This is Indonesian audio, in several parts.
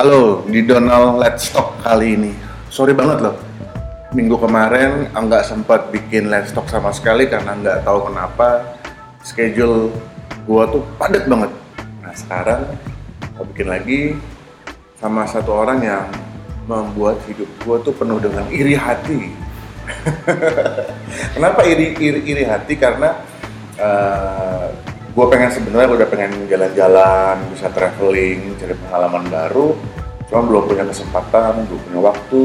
Halo, di Donald Let's Talk kali ini. Sorry banget loh, minggu kemarin nggak sempat bikin Let's Talk sama sekali karena nggak tahu kenapa schedule gua tuh padat banget. Nah sekarang mau bikin lagi sama satu orang yang membuat hidup gua tuh penuh dengan iri hati. Kenapa iri, iri, iri hati? Karena uh, gue pengen sebenarnya udah pengen jalan-jalan, bisa traveling, cari pengalaman baru, cuma belum punya kesempatan, belum punya waktu,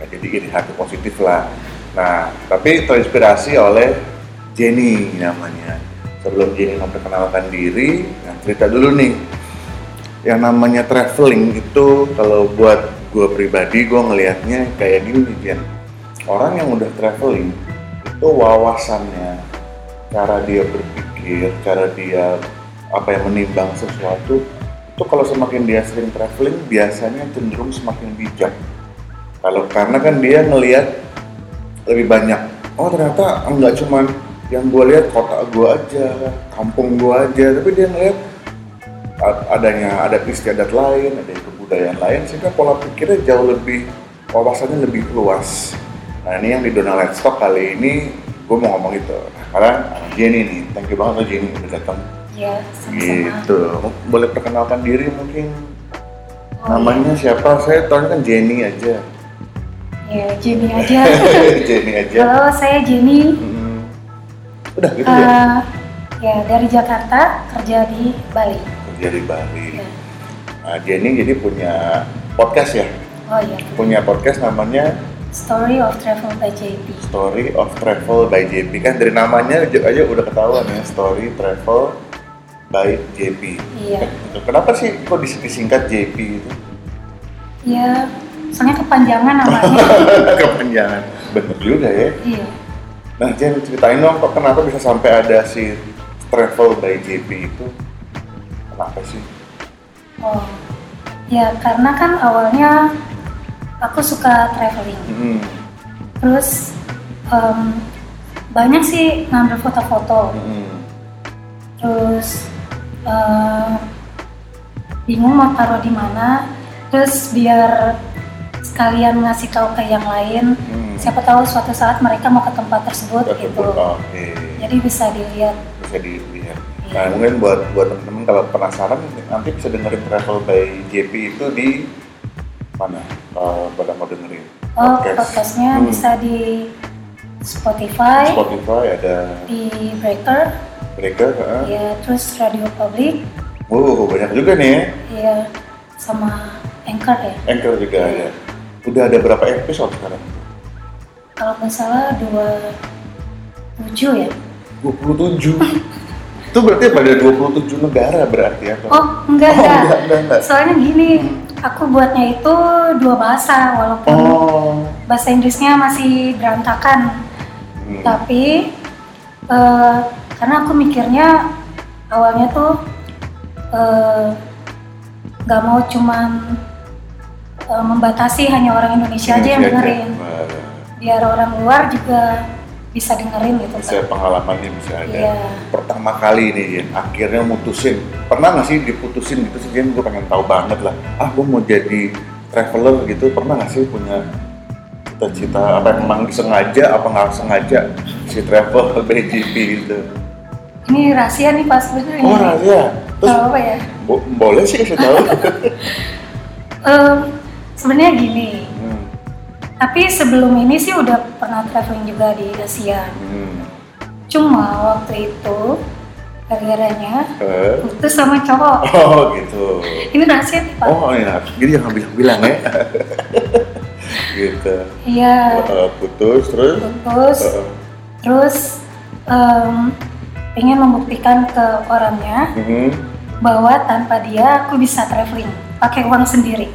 ya jadi iri hati positif lah. Nah, tapi terinspirasi oleh Jenny namanya. Sebelum Jenny memperkenalkan diri, nah cerita dulu nih. Yang namanya traveling itu kalau buat gue pribadi, gue ngelihatnya kayak gini nih Jen. Orang yang udah traveling, itu wawasannya, cara dia berpikir, cara dia apa yang menimbang sesuatu, itu kalau semakin dia sering traveling biasanya cenderung semakin bijak. Kalau karena kan dia ngelihat lebih banyak. Oh ternyata enggak cuman yang gue lihat kota gue aja, kampung gue aja, tapi dia ngelihat adanya adat istiadat lain, ada kebudayaan lain, sehingga pola pikirnya jauh lebih wawasannya lebih luas. Nah ini yang di Donald Talk kali ini gue mau ngomong itu. Karena Jenny nih, thank you banget loh Jenny udah datang. Iya, sama-sama. Gitu. Boleh perkenalkan diri mungkin Oh, namanya siapa? Saya tahu kan Jenny aja. Ya, Jenny aja. Jenny aja. Halo, saya Jenny. Hmm. Udah gitu ya. Eh, ya, dari Jakarta, kerja di Bali. Kerja di Bali. Ya. Nah, Jenny jadi punya podcast ya. Oh iya, Punya podcast namanya Story of Travel by JP. Story of Travel by JP kan dari namanya aja udah ketahuan ya Story Travel by JP. Iya. Kenapa sih kok dis- disingkat JP itu? Ya, soalnya kepanjangan namanya. Kepanjangan. Bener juga ya. iya. Nah Jen ceritain dong kok kenapa bisa sampai ada si Travel by JP itu? Kenapa sih? Oh, ya karena kan awalnya aku suka traveling. Hmm. Terus em, banyak sih ngambil foto-foto. Hmm. terus eh, bingung mau taruh di mana terus biar sekalian ngasih tahu ke yang lain Hmm. siapa tahu suatu saat mereka mau ke tempat tersebut Udah gitu sebut, Oke. jadi bisa dilihat Bisa dilihat. Iya. Nah mungkin buat buat teman-teman kalau penasaran nanti bisa dengerin Travel by JP itu di mana? Kalau pada mau dengerin oh Podcast. podcastnya Hmm. bisa di Spotify Spotify ada di Breaker Breaker, heeh. ya terus Radio Public Wow, banyak juga nih ya. ya sama Anchor ya Anchor juga Iya. ada. Udah ada berapa episode sekarang? kalau nggak salah dua tujuh ya 27. itu berarti pada 27 negara berarti ya? Oh, enggak, Oh, enggak. enggak, enggak, enggak. Soalnya gini, aku buatnya itu dua bahasa, walaupun Oh. bahasa Inggrisnya masih berantakan. Hmm. Tapi, eh, karena aku mikirnya awalnya tuh eh, nggak mau cuman eh, membatasi hanya orang Indonesia aja yang dengerin. Biar orang luar juga bisa dengerin gitu. Bisa Kak. pengalamannya bisa ada. Iya. Pertama kali nih Jen, akhirnya mutusin. Pernah nggak sih diputusin gitu sih Jen? Gue pengen tahu banget lah. Ah, gue mau jadi traveler gitu. Pernah nggak sih punya cita-cita apa yang memang disengaja apa nggak sengaja si travel BGP gitu? Ini rahasia nih Pak sebenarnya. Oh rahasia. Terus Nggak apa ya? bo- boleh sih kasih tahu. Em, sebenarnya gini. Tapi sebelum ini sih udah pernah traveling juga di Asia. Hmm. Cuma waktu itu gara-garanya Eh. putus sama cowok. Oh gitu. Ini rahasia nih Pak. Oh iya, jadi jangan bilang-bilang ya. gitu. Iya, Eh, putus terus. putus. Eh, Terus em, pengen membuktikan ke orangnya mhm. bahwa tanpa dia aku bisa traveling pakai uang sendiri.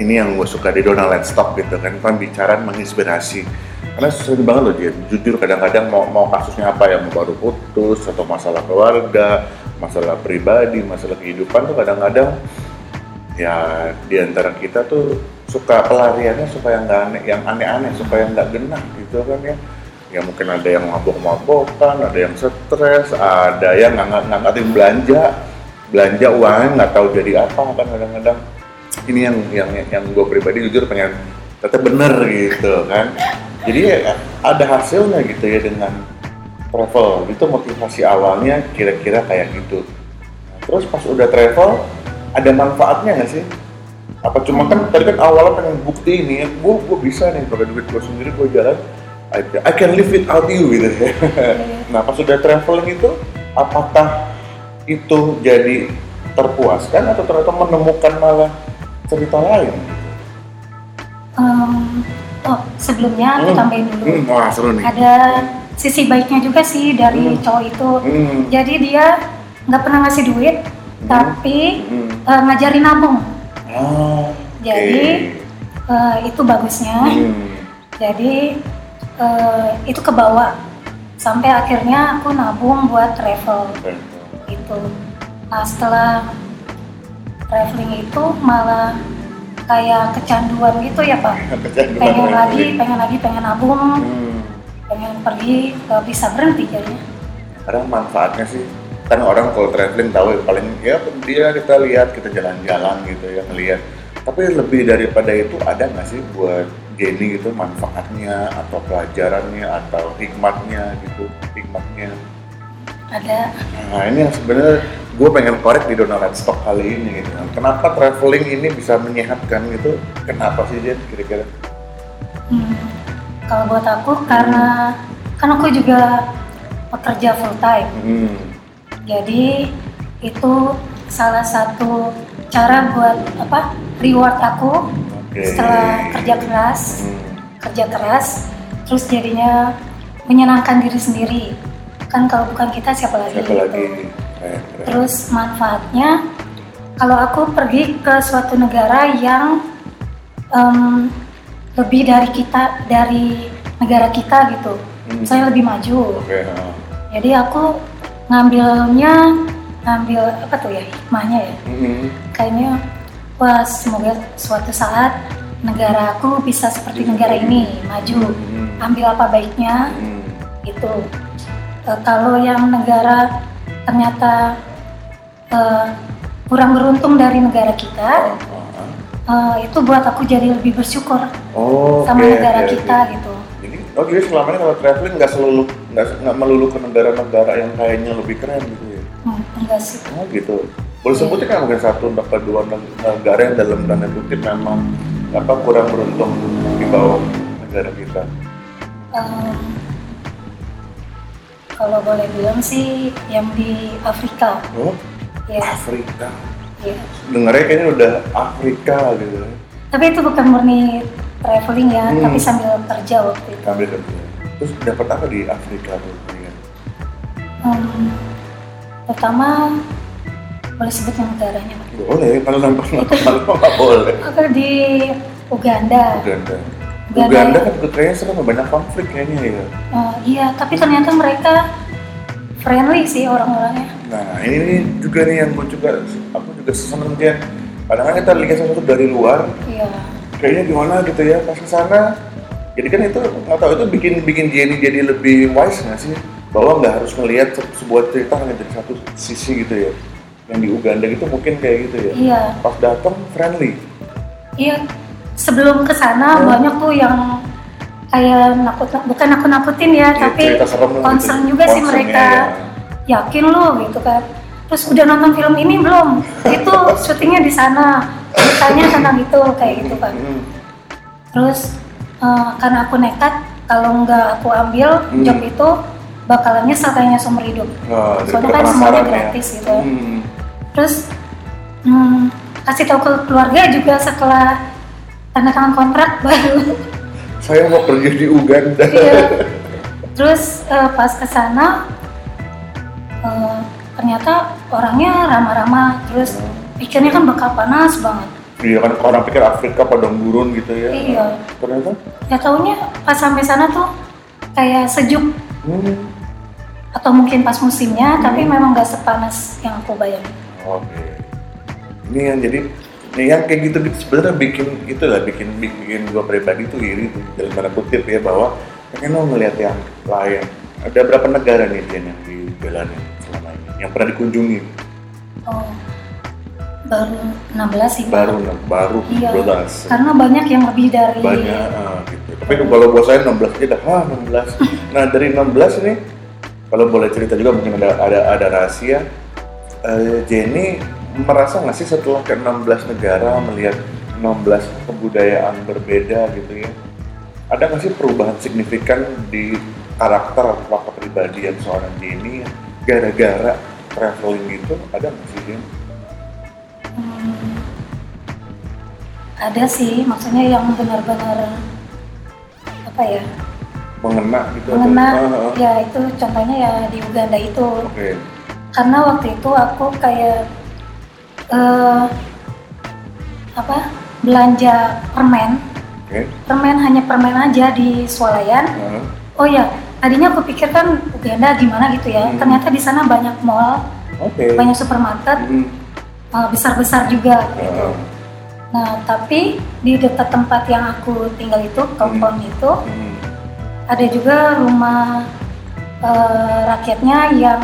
Ini yang gue suka di Donald Let's Talk gitu kan, pembicaraan menginspirasi. Karena sering banget loh dia, jujur kadang-kadang mau, mau kasusnya apa ya, mau baru putus, atau masalah keluarga, masalah pribadi, masalah kehidupan tuh kadang-kadang ya di antara kita tuh suka pelariannya supaya nggak aneh, yang aneh-aneh, supaya nggak genah gitu kan ya. Ya mungkin ada yang mabok-mabokan, ada yang stres, ada yang nggak ngatin belanja, belanja uangnya nggak tahu jadi apa kan kadang-kadang. Ini yang yang yang gue pribadi jujur pengen tetap bener gitu kan. Jadi ya ada hasilnya gitu ya dengan travel itu motivasi awalnya kira-kira kayak gitu. Nah, terus pas udah travel ada manfaatnya nggak sih? Apa cuma kan tadi kan awalnya pengen bukti ini gue gue bisa nih pakai duit gue sendiri gue jalan I, I can live without you gitu ya. Nah pas udah traveling itu apakah itu jadi terpuaskan atau ternyata menemukan malah cerita lain Em, oh sebelumnya aku Hmm. tambahin dulu. Hmm, wah seru nih Ada sisi baiknya juga sih dari Hmm. cowok itu. Hmm. Jadi dia nggak pernah ngasih duit, tapi Hmm. eh, ngajarin nabung. Ah, Jadi. Eh, itu bagusnya. Hmm. Jadi eh, itu kebawa sampai akhirnya aku nabung buat travel gitu. Nah setelah traveling itu malah kayak kecanduan gitu ya pak. Kecanduan Pengen traveling. lagi, pengen lagi, pengen nabung, Hmm. pengen pergi, gak bisa berhenti jadinya. Kadang manfaatnya sih kan orang kalau traveling tahu ya, paling ya dia kita lihat kita jalan-jalan gitu ya ngelihat tapi lebih daripada itu ada nggak sih buat Jenny gitu manfaatnya atau pelajarannya atau hikmatnya gitu hikmatnya Ada. Nah ini yang sebenarnya gue pengen korek di Donald Stock kali ini gitu kenapa traveling ini bisa menyehatkan gitu? Kenapa sih Jen kira-kira? Hmm, kalau buat aku karena kan aku juga pekerja full time, hmm. jadi itu salah satu cara buat apa reward aku oke. setelah kerja keras, Hmm. kerja keras, terus jadinya menyenangkan diri sendiri. Kan kalau bukan kita siapa lagi? siapa gitu. lagi Keren, keren. Terus manfaatnya kalau aku pergi ke suatu negara yang em, lebih dari kita dari negara kita gitu, Hmm. saya lebih maju. ha. Jadi aku ngambilnya ngambil apa tuh ya hikmahnya ya. Hmm. Kayaknya wah semoga suatu saat negara aku bisa seperti negara ini maju. Hmm. Ambil apa baiknya Hmm. itu Eh, kalau yang negara ternyata eh, kurang beruntung dari negara kita eh, itu buat aku jadi lebih bersyukur Oh, sama oke, negara oke, kita oke. gitu Jadi, oh jadi selama ini kalau traveling nggak selalu nggak melulu ke negara-negara yang kayaknya lebih keren gitu ya? hmm, enggak sih Oh gitu. Boleh sebutin kan mungkin satu atau dua neg- negara yang dalam tanda kutip memang apa kurang beruntung di bawah negara kita. Em, kalau boleh bilang sih yang di Afrika Oh, ya, Afrika. ya. Dengarnya kayaknya udah Afrika gitu. tapi itu bukan murni traveling ya Hmm. tapi sambil kerja waktu itu Ambil kerja. Terus dapat apa di Afrika tuh? Iya. Em, pertama boleh sebut yang negaranya? Boleh, kalau nampak nggak boleh. aku di Uganda Uganda. Uganda. Uganda kan juga kayaknya serem banyak konflik kayaknya ya. Oh, iya, tapi ternyata mereka friendly sih orang-orangnya. Nah ini juga nih yang gue juga aku juga seneng Jen. Kadang kan kita lihat sesuatu dari luar, Iya. kayaknya gimana gitu ya pas ke sana. Jadi kan itu nggak tahu itu bikin bikin Jenny jadi lebih wise nggak sih? Bahwa nggak harus melihat se- sebuah cerita hanya dari satu sisi gitu ya. Yang di Uganda gitu mungkin kayak gitu ya. Iya, Pas datang friendly. iya. Sebelum ke sana Hmm. banyak tuh yang kayak nakut, bukan nakut-nakutin ya, Ya, tapi gitu. concern juga sih mereka. ya, Yakin lo gitu kan. Terus udah nonton film ini belum? Itu syutingnya di sana. Ceritanya tentang itu kayak gitu kan. Hmm. Terus eh, karena aku nekat, kalau nggak aku ambil Hmm. job itu bakalan nyesel kayaknya seumur hidup. Dari Soalnya kan semuanya ya. gratis gitu. Hmm. Terus hmm, kasih tahu ke keluarga juga setelah tanda tangan kontrak baru. Saya mau kerja di Uganda. Iya. Terus eh, pas ke sana eh, ternyata orangnya ramah-ramah. Terus pikirnya kan bakal panas banget. Iya kan orang pikir Afrika padang gurun gitu ya. Iya. Ternyata Ya taunya pas sampai sana tuh kayak sejuk hmm. atau mungkin pas musimnya, Hmm. tapi memang gak sepanas yang aku bayangin. Oke. Ini yang jadi ini yang kayak gitu gitu sebenarnya bikin itu lah bikin bikin gua pribadi tuh iri tuh dalam tanda kutip ya bahwa pengen lo ngeliat yang lain. Ada berapa negara nih Jen yang dibelanin selama ini yang pernah dikunjungi? Oh, baru 16 sih baru baru Iya. 12 Karena banyak yang lebih dari banyak ah, gitu. Tapi kalau buat saya 16 aja dah, ah 16. Nah dari 16 ini, kalau boleh cerita juga mungkin ada ada ada rahasia. Eh, Jenny merasa nggak sih setelah ke 16 negara melihat 16 kebudayaan berbeda gitu ya, ada nggak sih perubahan signifikan di karakter atau kepribadian seorang Jenny gara-gara traveling gitu? Ada nggak sih Jenny? Hmm, ada sih, maksudnya yang benar-benar apa ya Mengena gitu? mengena ya itu contohnya ya di Uganda itu Oke. karena waktu itu aku kayak eh, apa belanja permen Oke. permen hanya permen aja di swalayan Ah, oh ya tadinya aku pikir kan Uganda gimana gitu ya Hmm. ternyata di sana banyak mall Oke. banyak supermarket Hmm. eh, besar-besar juga gitu Ah, nah tapi di dekat tempat yang aku tinggal itu compound itu hmm. ada juga rumah eh, rakyatnya yang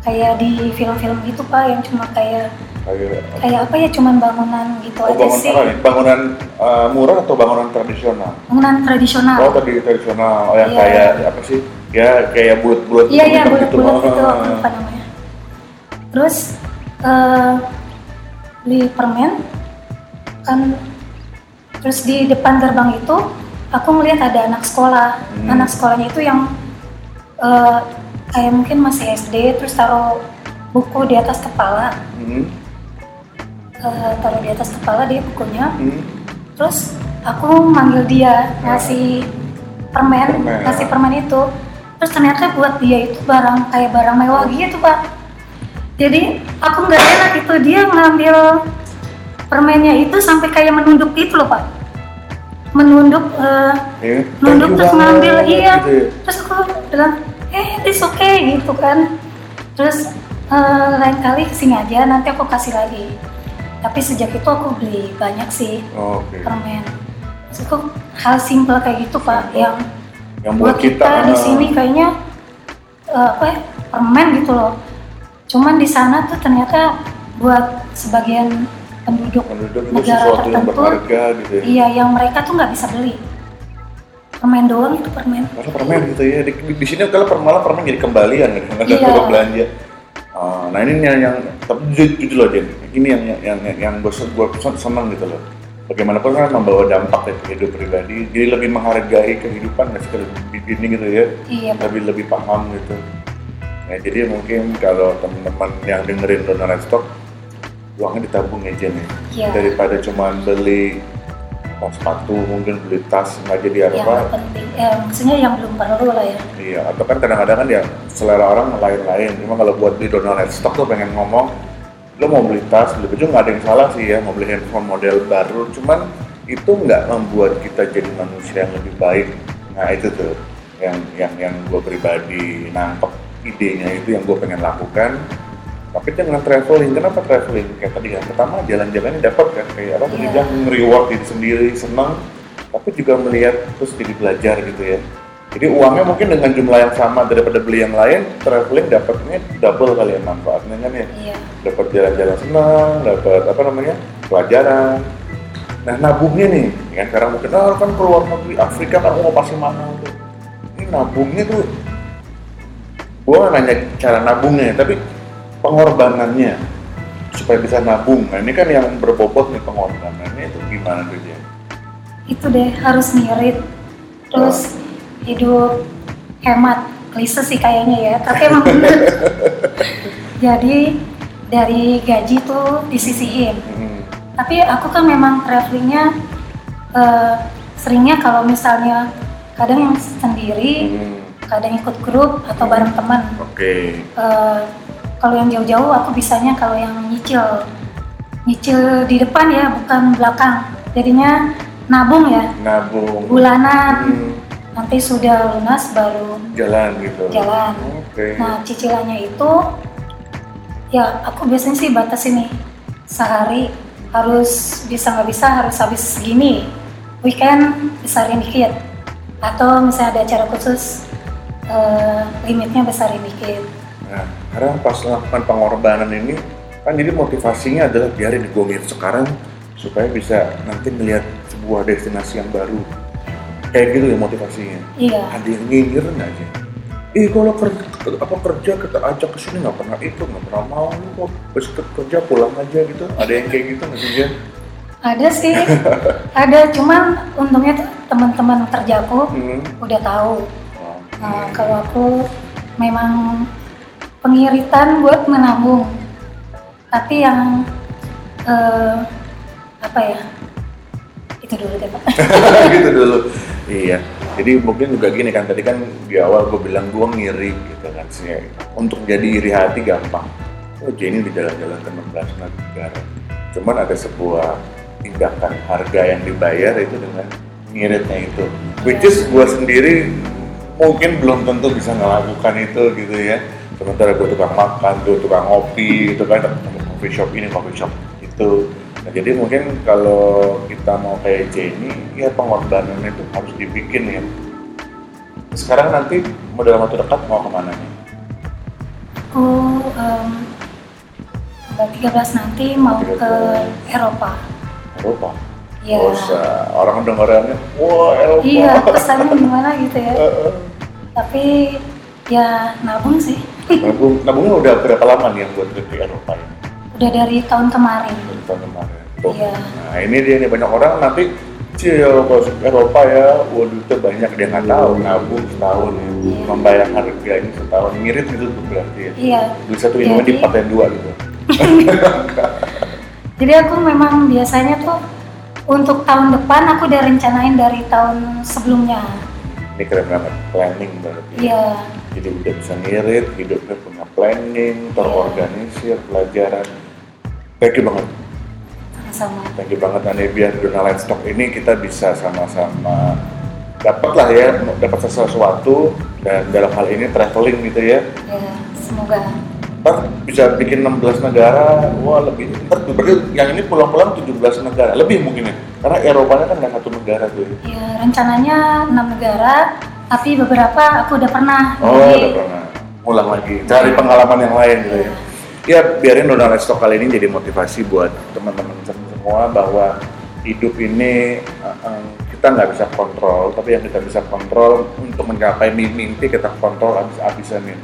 kayak di film-film gitu pak yang cuma kayak Kayak kayak apa ya cuman bangunan gitu oh, aja bangunan sih apa nih? Bangunan uh, murah atau bangunan tradisional? bangunan tradisional Oh, tadi tradisional. Oh, yang Iya. kayak apa sih? Ya kayak bulat-bulat iya iya gitu. bulat-bulat itu Ah. lupa namanya terus eh, beli permen kan terus di depan gerbang itu aku melihat ada anak sekolah Hmm. anak sekolahnya itu yang eh, kayak mungkin masih SD terus taruh buku di atas kepala Hmm. Eh, taruh di atas kepala dia bukunya Hmm. terus aku manggil dia ngasih permen, Permen. ngasih permen itu. Terus ternyata buat dia itu barang kayak barang mewah gitu pak. Jadi aku nggak enak itu dia ngambil permennya itu sampai kayak menunduk gitu loh pak. Menunduk eh, Ya, nunduk thank you terus ngambil iya. gitu ya. terus aku bilang eh it's okay gitu kan. Terus eh, lain kali ke sini aja nanti aku kasih lagi tapi sejak itu aku beli banyak sih Oh, Oke. permen maksudku hal simpel kayak gitu pak yang Yang buat kita, di ah, sini kayaknya eh, apa ya, permen gitu loh cuman di sana tuh ternyata buat sebagian penduduk penduduk itu negara yang tertentu, berharga gitu ya. iya yang mereka tuh nggak bisa beli permen doang itu permen Karena permen gitu ya. Di, di, di sini kalau per- malah permen jadi kembalian gitu. Nggak Iya. belanja. Ah, nah ini yang, yang tapi jujur, jujur loh Jen. Ini yang yang yang, yang gue gue seneng gitu loh. Bagaimanapun kan membawa dampak ya ke hidup pribadi. Jadi lebih menghargai kehidupan nggak sih di sini gitu ya. iya. Lebih lebih paham gitu. Nah, jadi mungkin kalau teman-teman yang dengerin Donor Stock uangnya ditabung ya Jen ya. Iya. Daripada cuma beli oh, sepatu mungkin beli tas nggak jadi apa penting eh, maksudnya yang belum perlu lah ya Iya, atau kan kadang-kadang kan ya selera orang lain-lain. Cuma kalau buat beli Donald Stock tuh pengen ngomong, lo mau beli tas, beli baju nggak ada yang salah sih ya, mau beli handphone model baru. Cuman itu nggak membuat kita jadi manusia yang lebih baik. Nah itu tuh yang yang yang gue pribadi nangkep idenya itu yang gue pengen lakukan. Tapi dengan traveling, kenapa traveling? Kayak tadi kan, pertama jalan-jalannya dapat kan, kayak apa tadi Iya. bilang reward diri sendiri, senang, tapi juga melihat terus jadi belajar gitu ya. Jadi uangnya mungkin dengan jumlah yang sama daripada beli yang lain, traveling dapatnya double kali ya manfaatnya kan ya. iya Dapat jalan-jalan senang, dapat apa namanya pelajaran. Nah nabungnya nih, ya sekarang mungkin ah, kan keluar negeri Afrika kan mau pasti mahal tuh. Ini nabungnya tuh, gua nggak nanya cara nabungnya, tapi pengorbanannya supaya bisa nabung. Nah ini kan yang berbobot nih pengorbanannya itu gimana tuh dia? itu deh harus ngirit terus hidup hemat klise sih kayaknya ya tapi emang bener. Jadi dari gaji tuh disisihin. Hmm. tapi aku kan memang travelingnya eh, seringnya kalau misalnya kadang yang sendiri Hmm. kadang ikut grup atau bareng teman. Oke. Eh, kalau yang jauh-jauh aku bisanya kalau yang nyicil. Nyicil di depan ya bukan belakang. Jadinya nabung ya. Nabung. Bulanan. Hmm, nanti sudah lunas baru jalan gitu. Jalan. oke. Nah cicilannya itu ya aku biasanya sih batas ini. Sehari harus bisa nggak bisa harus habis segini. Weekend besarin dikit. Atau misalnya ada acara khusus eh, limitnya besarin dikit. Nah sekarang pas melakukan pengorbanan ini kan jadi motivasinya adalah biarin gue ngirit sekarang supaya bisa nanti melihat sebuah destinasi yang baru kayak gitu ya motivasinya. Iya. Ada yang nyinyir nggak sih Ih kalau kerja, apa kerja kita ajak ke sini nggak pernah itu nggak pernah mau kok. Habis kerja pulang aja gitu. Ada yang kayak gitu nggak sih ada sih. Ada cuman untungnya tuh teman-teman kerjaku Hmm. udah tahu. Oh, Nah, kalau aku memang pengiritan buat menabung. Tapi yang eh, apa ya? Itu dulu deh pak. Gitu dulu iya. Jadi mungkin juga gini kan tadi kan di awal gue bilang gue ngiri gitu kan sih. Untuk jadi iri hati gampang. Oh Jenny di jalan-jalan ke 16 negara. Cuman ada sebuah tindakan harga yang dibayar itu dengan ngiritnya itu. Which is gue sendiri mungkin belum tentu bisa melakukan itu gitu ya. Sementara gue tukang makan tuh tukang ngopi gitu kan coffee shop ini coffee shop itu nah, jadi mungkin kalau kita mau kayak Jenny ya pengorbanan itu harus dibikin ya. Sekarang nanti mau dalam waktu dekat mau ke mana nih? Aku tanggal 13 nanti mau ke Eropa. Eropa? Ya Gak usah orang dengarannya wah Eropa. Iya pesannya gimana gitu ya. Tapi ya nabung sih. Nabung nabungnya udah berapa lama nih yang buat ke Eropa ini? Udah dari tahun kemarin. Dari tahun kemarin Tuh. Iya. nah ini dia nih banyak orang nanti Cie, ya kalau ke Eropa ya, waduh itu banyak dia nggak tahu nabung setahun ya, Iya. membayar harganya setahun gitu tuh berarti ya. iya Beli satu ini Jadi- dipaten dua gitu. jadi aku memang biasanya tuh untuk tahun depan aku udah rencanain dari tahun sebelumnya Ini keren banget, planning berarti. iya Jadi udah bisa ngirit, hidupnya punya planning, terorganisir, pelajaran. Thank you banget, sama thank you banget Ane biar Dona Stock ini kita bisa sama-sama dapat lah ya, dapat sesuatu dan dalam hal ini traveling gitu ya. ya semoga Ntar bisa bikin 16 negara, wah lebih. Ntar berarti yang ini pulang-pulang 17 negara, lebih mungkin ya. Karena Eropanya kan nggak satu negara tuh. ya. ya rencananya enam negara tapi beberapa aku udah pernah Oh, Jadi, udah pernah. Ulang lagi, cari pengalaman yang lain gitu ya. Ya, biarin Donald Stock kali ini jadi motivasi buat teman-teman semua bahwa hidup ini uh, uh, kita nggak bisa kontrol, tapi yang kita bisa kontrol untuk mencapai mimpi kita kontrol habis-habisan nih.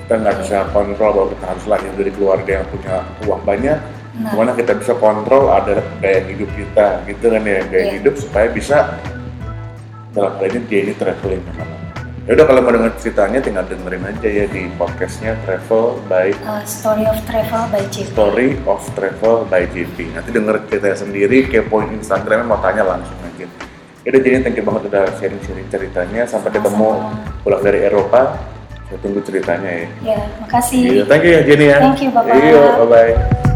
Kita nggak bisa kontrol bahwa kita harus lahir dari keluarga yang punya uang banyak. Nah. Kita bisa kontrol adalah gaya hidup kita, gitu kan ya, gaya Iya. hidup supaya bisa dalam hal ini dia ini traveling ke mana. Ya udah kalau mau denger ceritanya tinggal dengerin aja ya di podcastnya Travel by uh, Story of Travel by JP Story of Travel by JP. Nanti denger ceritanya sendiri, kepoin Instagramnya mau tanya langsung aja. Ya udah jadi thank you banget udah sharing-sharing ceritanya. Sampai ketemu pulang dari Eropa. Saya tunggu ceritanya ya. ya makasih Iya, thank you ya Jenny ya. Thank you, Bapak. Iya, bye-bye.